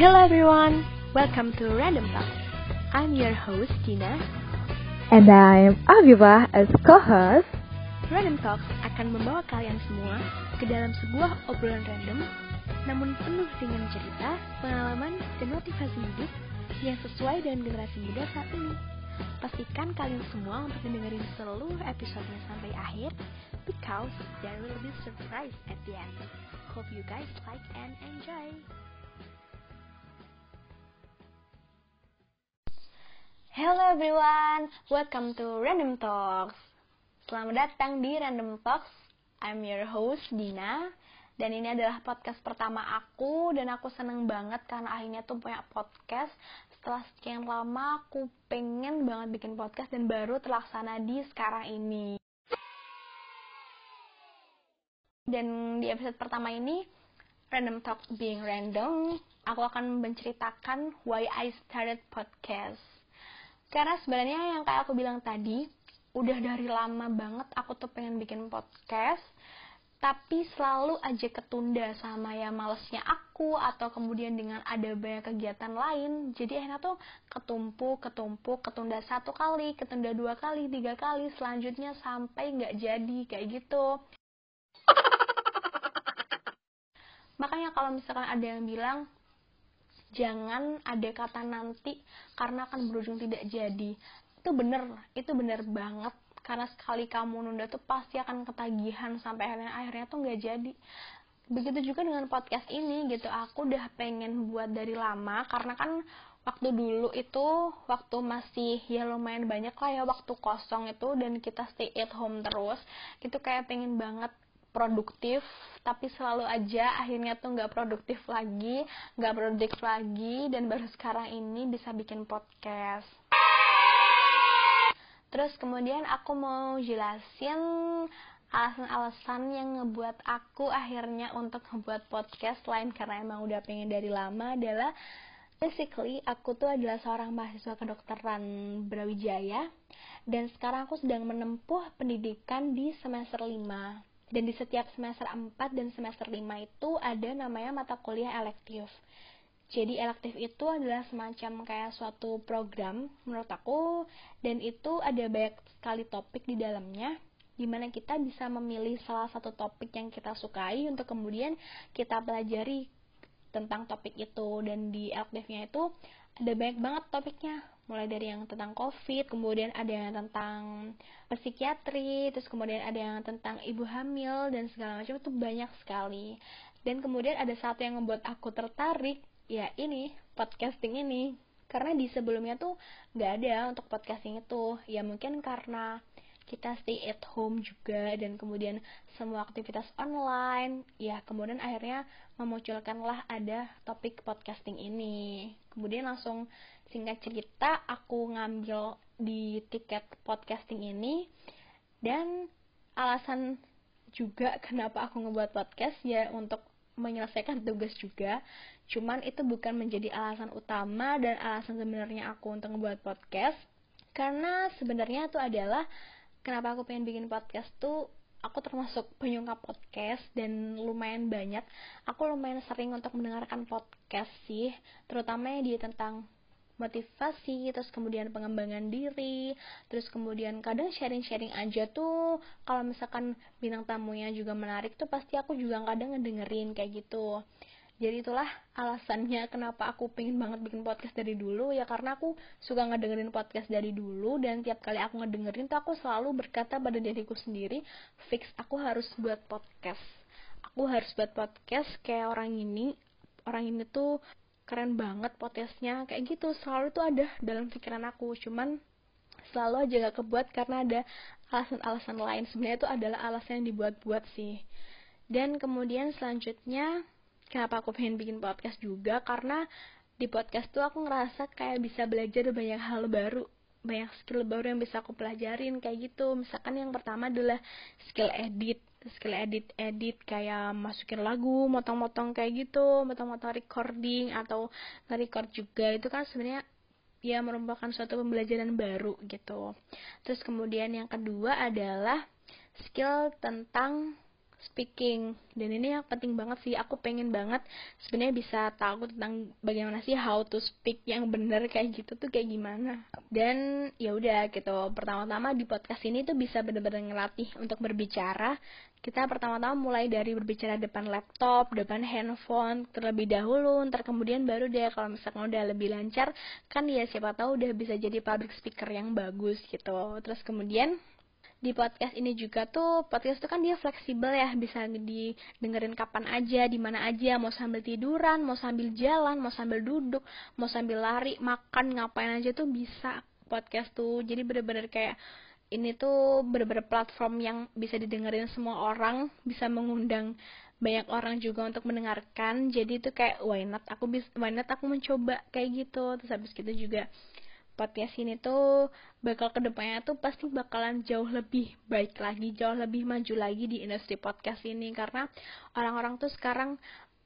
Hello everyone, welcome to Random Talk. I'm your host Dina. And I'm Aviva as co-host. Random Talk akan membawa kalian semua ke dalam sebuah obrolan random, namun penuh dengan cerita, pengalaman, dan motivasi hidup yang sesuai dengan generasi muda saat ini. Pastikan kalian semua untuk mendengarin seluruh episodenya sampai akhir, because there will be surprise at the end. Hope you guys like and enjoy. Hello everyone, welcome to Random Talks. Selamat datang di Random Talks. I'm your host Dina dan ini adalah podcast pertama aku dan aku seneng banget karena akhirnya tuh punya podcast. Setelah sekian lama aku pengen banget bikin podcast dan baru terlaksana di sekarang ini. Dan di episode pertama ini Random Talk being random, aku akan menceritakan why I started podcast karena sebenarnya yang kayak aku bilang tadi, udah dari lama banget aku tuh pengen bikin podcast, tapi selalu aja ketunda sama ya malesnya aku atau kemudian dengan ada banyak kegiatan lain. Jadi akhirnya tuh ketumpuk, ketumpuk, ketunda satu kali, ketunda dua kali, tiga kali, selanjutnya sampai nggak jadi kayak gitu. Makanya kalau misalkan ada yang bilang jangan ada kata nanti karena akan berujung tidak jadi. Itu bener itu bener banget. Karena sekali kamu nunda tuh pasti akan ketagihan sampai akhirnya akhirnya tuh nggak jadi. Begitu juga dengan podcast ini gitu aku udah pengen buat dari lama karena kan waktu dulu itu waktu masih ya lumayan banyak lah ya waktu kosong itu dan kita stay at home terus itu kayak pengen banget produktif tapi selalu aja akhirnya tuh nggak produktif lagi nggak produktif lagi dan baru sekarang ini bisa bikin podcast. Terus kemudian aku mau jelasin alasan-alasan yang ngebuat aku akhirnya untuk ngebuat podcast. Lain karena emang udah pengen dari lama adalah basically aku tuh adalah seorang mahasiswa kedokteran Brawijaya. Dan sekarang aku sedang menempuh pendidikan di semester 5 dan di setiap semester 4 dan semester 5 itu ada namanya mata kuliah elektif. Jadi elektif itu adalah semacam kayak suatu program menurut aku dan itu ada banyak sekali topik di dalamnya di mana kita bisa memilih salah satu topik yang kita sukai untuk kemudian kita pelajari tentang topik itu dan di elektifnya itu ada banyak banget topiknya. Mulai dari yang tentang covid kemudian ada yang tentang psikiatri terus kemudian ada yang tentang ibu hamil dan segala macam itu banyak sekali. Dan kemudian ada satu yang membuat aku tertarik ya ini podcasting ini. Karena di sebelumnya tuh nggak ada untuk podcasting itu. Ya mungkin karena kita stay at home juga dan kemudian semua aktivitas online. Ya kemudian akhirnya memunculkanlah ada topik podcasting ini. Kemudian langsung singkat cerita aku ngambil di tiket podcasting ini dan alasan juga kenapa aku ngebuat podcast ya untuk menyelesaikan tugas juga. Cuman itu bukan menjadi alasan utama dan alasan sebenarnya aku untuk ngebuat podcast. Karena sebenarnya itu adalah kenapa aku pengen bikin podcast tuh aku termasuk penyuka podcast dan lumayan banyak. Aku lumayan sering untuk mendengarkan podcast sih terutama dia tentang motivasi terus kemudian pengembangan diri terus kemudian kadang sharing-sharing aja tuh. Kalau misalkan bintang tamunya juga menarik tuh pasti aku juga kadang ngedengerin kayak gitu jadi itulah alasannya kenapa aku pengen banget bikin podcast dari dulu. Ya karena aku suka ngedengerin podcast dari dulu. Dan tiap kali aku ngedengerin tuh aku selalu berkata pada diriku sendiri fix aku harus buat podcast. Aku harus buat podcast kayak orang ini. Orang ini tuh keren banget podcastnya. Kayak gitu selalu tuh ada dalam pikiran aku. Cuman selalu aja gak kebuat karena ada alasan-alasan lain. Sebenarnya itu adalah alasan yang dibuat-buat sih. Dan kemudian selanjutnya kenapa aku pengen bikin podcast juga karena di podcast tuh aku ngerasa kayak bisa belajar banyak hal baru banyak skill baru yang bisa aku pelajarin kayak gitu. Misalkan yang pertama adalah skill edit skill edit edit kayak masukin lagu motong-motong kayak gitu motong-motong recording atau nge-record juga. Itu kan sebenarnya ya merupakan suatu pembelajaran baru gitu. Terus kemudian yang kedua adalah skill tentang speaking. Dan ini yang penting banget sih aku pengen banget sebenarnya bisa tahu tentang bagaimana sih how to speak yang bener kayak gitu tuh kayak gimana. Dan ya udah gitu pertama-tama di podcast ini tuh bisa bener-bener ngelatih untuk berbicara. Kita pertama-tama mulai dari berbicara depan laptop, depan handphone terlebih dahulu, ntar kemudian baru deh kalau misalkan udah lebih lancar, kan ya siapa tahu udah bisa jadi public speaker yang bagus gitu. Terus kemudian di podcast ini juga tuh podcast itu kan dia fleksibel ya bisa didengerin kapan aja di mana aja mau sambil tiduran mau sambil jalan mau sambil duduk mau sambil lari makan ngapain aja tuh bisa podcast tuh. Jadi bener-bener kayak ini tuh bener-bener platform yang bisa didengerin semua orang bisa mengundang banyak orang juga untuk mendengarkan. Jadi itu kayak why not? Aku bisa why not aku mencoba kayak gitu. Terus habis gitu juga podcast ini tuh bakal ke depannya tuh pasti bakalan jauh lebih baik lagi, jauh lebih maju lagi di industri podcast ini karena orang-orang tuh sekarang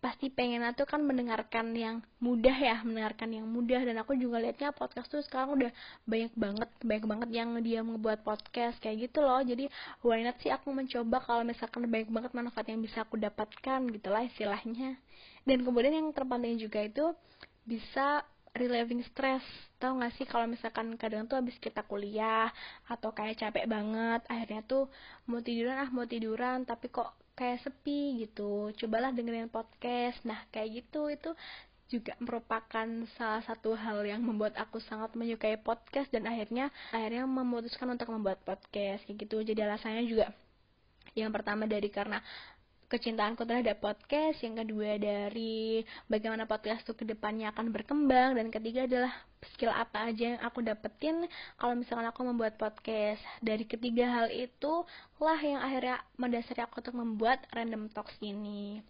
pasti pengen tuh kan mendengarkan yang mudah ya, mendengarkan yang mudah dan aku juga liatnya podcast tuh sekarang udah banyak banget, banyak banget yang dia membuat podcast kayak gitu loh. Jadi why not sih aku mencoba kalau misalkan banyak banget manfaat yang bisa aku dapatkan gitu lah istilahnya. Dan kemudian yang terpenting juga itu bisa relieving stress. Tau gak sih kalau misalkan kadang tuh abis kita kuliah atau kayak capek banget akhirnya tuh mau tiduran ah mau tiduran tapi kok kayak sepi gitu. Cobalah dengerin podcast. Nah kayak gitu itu juga merupakan salah satu hal yang membuat aku sangat menyukai podcast dan akhirnya akhirnya memutuskan untuk membuat podcast kayak gitu. Jadi alasannya juga yang pertama dari karena kecintaanku terhadap podcast, yang kedua dari bagaimana podcast itu ke depannya akan berkembang, dan ketiga adalah skill apa aja yang aku dapetin kalau misalkan aku membuat podcast. Dari ketiga hal itu lah yang akhirnya mendasari aku untuk membuat Random Talks ini.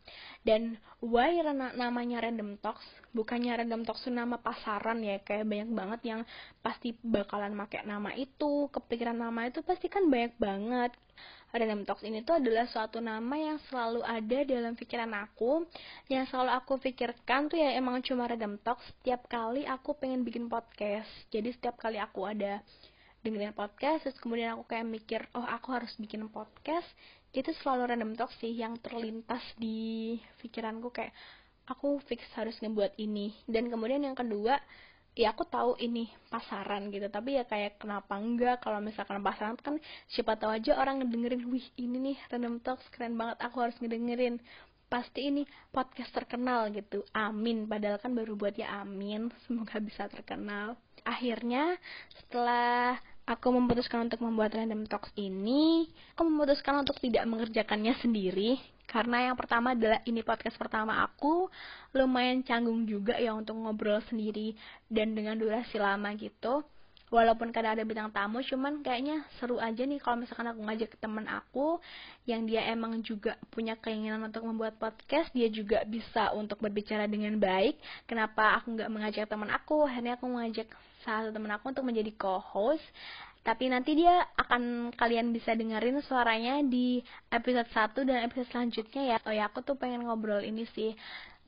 Dan why namanya Random Talks? Bukannya Random Talks itu nama pasaran ya, kayak banyak banget yang pasti bakalan pakai nama itu, kepikiran nama itu pasti kan banyak banget Random Talks ini tuh adalah suatu nama yang selalu ada dalam pikiran aku. Yang selalu aku pikirkan tuh ya emang cuma Random Talks. Setiap kali aku pengen bikin podcast jadi setiap kali aku ada dengerin podcast terus kemudian aku kayak mikir oh aku harus bikin podcast itu selalu Random Talks sih yang terlintas di pikiranku kayak aku fix harus ngebuat ini. Dan kemudian yang kedua ya aku tahu ini pasaran gitu. Tapi ya kayak kenapa enggak? Kalau misalkan pasaran kan siapa tahu aja orang ngedengerin wih ini nih random talks keren banget aku harus ngedengerin. Pasti ini podcast terkenal gitu. Amin. Padahal kan baru buat ya amin. Semoga bisa terkenal. Akhirnya setelah aku memutuskan untuk membuat random talks ini aku memutuskan untuk tidak mengerjakannya sendiri karena yang pertama adalah ini podcast pertama aku lumayan canggung juga ya untuk ngobrol sendiri dan dengan durasi lama gitu. Walaupun kadang ada bintang tamu cuman kayaknya seru aja nih kalau misalkan aku ngajak temen aku yang dia emang juga punya keinginan untuk membuat podcast dia juga bisa untuk berbicara dengan baik. Kenapa aku nggak mengajak teman aku? Akhirnya aku mengajak salah satu teman aku untuk menjadi co-host tapi nanti dia akan kalian bisa dengerin suaranya di episode 1 dan episode selanjutnya ya. Oh ya, aku tuh pengen ngobrol ini sih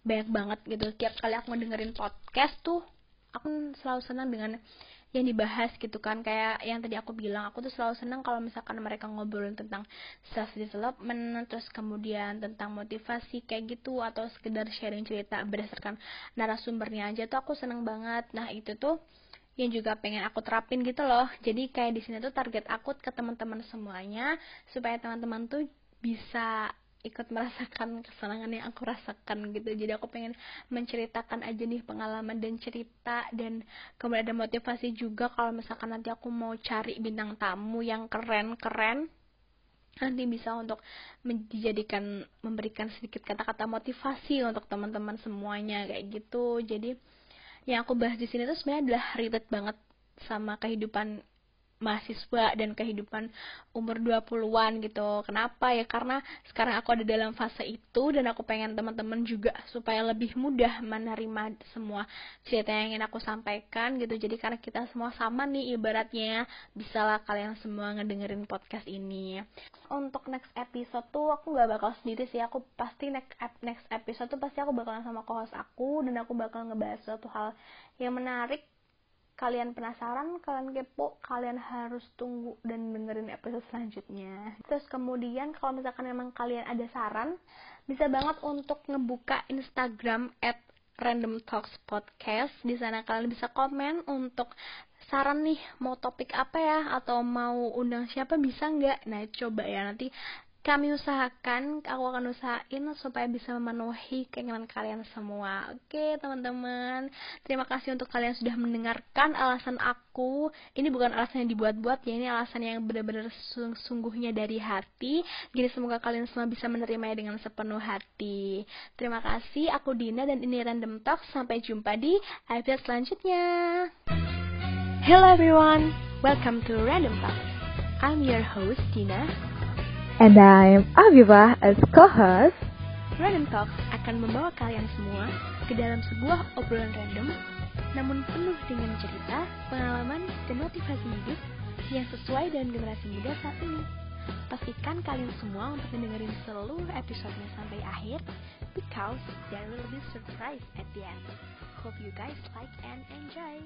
banyak banget gitu. Tiap kali aku dengerin podcast tuh aku selalu senang dengan yang dibahas gitu kan kayak yang tadi aku bilang aku tuh selalu senang kalau misalkan mereka ngobrolin tentang self development terus kemudian tentang motivasi kayak gitu atau sekedar sharing cerita berdasarkan narasumbernya aja tuh aku seneng banget nah itu tuh yang juga pengen aku terapin gitu loh. Jadi kayak di sini tuh target aku ke teman-teman semuanya supaya teman-teman tuh bisa ikut merasakan kesenangan yang aku rasakan gitu. Jadi aku pengen menceritakan aja nih pengalaman dan cerita dan kemudian ada motivasi juga kalau misalkan nanti aku mau cari bintang tamu yang keren-keren nanti bisa untuk dijadikan memberikan sedikit kata-kata motivasi untuk teman-teman semuanya kayak gitu. Jadi yang aku bahas di sini tuh sebenarnya adalah relate banget sama kehidupan mahasiswa dan kehidupan umur 20-an gitu. Kenapa ya? Karena sekarang aku ada dalam fase itu dan aku pengen teman-teman juga supaya lebih mudah menerima semua cerita yang ingin aku sampaikan gitu. Jadi karena kita semua sama nih ibaratnya, bisalah kalian semua ngedengerin podcast ini. Untuk next episode tuh aku nggak bakal sendiri sih. Aku pasti next next episode tuh pasti aku bakalan sama co-host aku dan aku bakal ngebahas suatu hal yang menarik kalian penasaran, kalian kepo, kalian harus tunggu dan dengerin episode selanjutnya. Terus kemudian kalau misalkan memang kalian ada saran, bisa banget untuk ngebuka Instagram at Random Talks Podcast. Di sana kalian bisa komen untuk saran nih mau topik apa ya atau mau undang siapa bisa nggak? Nah coba ya nanti kami usahakan, aku akan usahain supaya bisa memenuhi keinginan kalian semua. Oke, teman-teman. Terima kasih untuk kalian sudah mendengarkan alasan aku. Ini bukan alasan yang dibuat-buat ya, ini alasan yang benar-benar sungguhnya dari hati. Jadi semoga kalian semua bisa menerimanya dengan sepenuh hati. Terima kasih, aku Dina dan ini Random Talk. Sampai jumpa di episode selanjutnya. Hello everyone, welcome to Random Talk. I'm your host Dina And I'm Aviva as co-host. Random Talks akan membawa kalian semua ke dalam sebuah obrolan random, namun penuh dengan cerita, pengalaman, dan motivasi hidup yang sesuai dengan generasi muda saat ini. Pastikan kalian semua untuk mendengarin seluruh episodenya sampai akhir, because there will be surprise at the end. Hope you guys like and enjoy.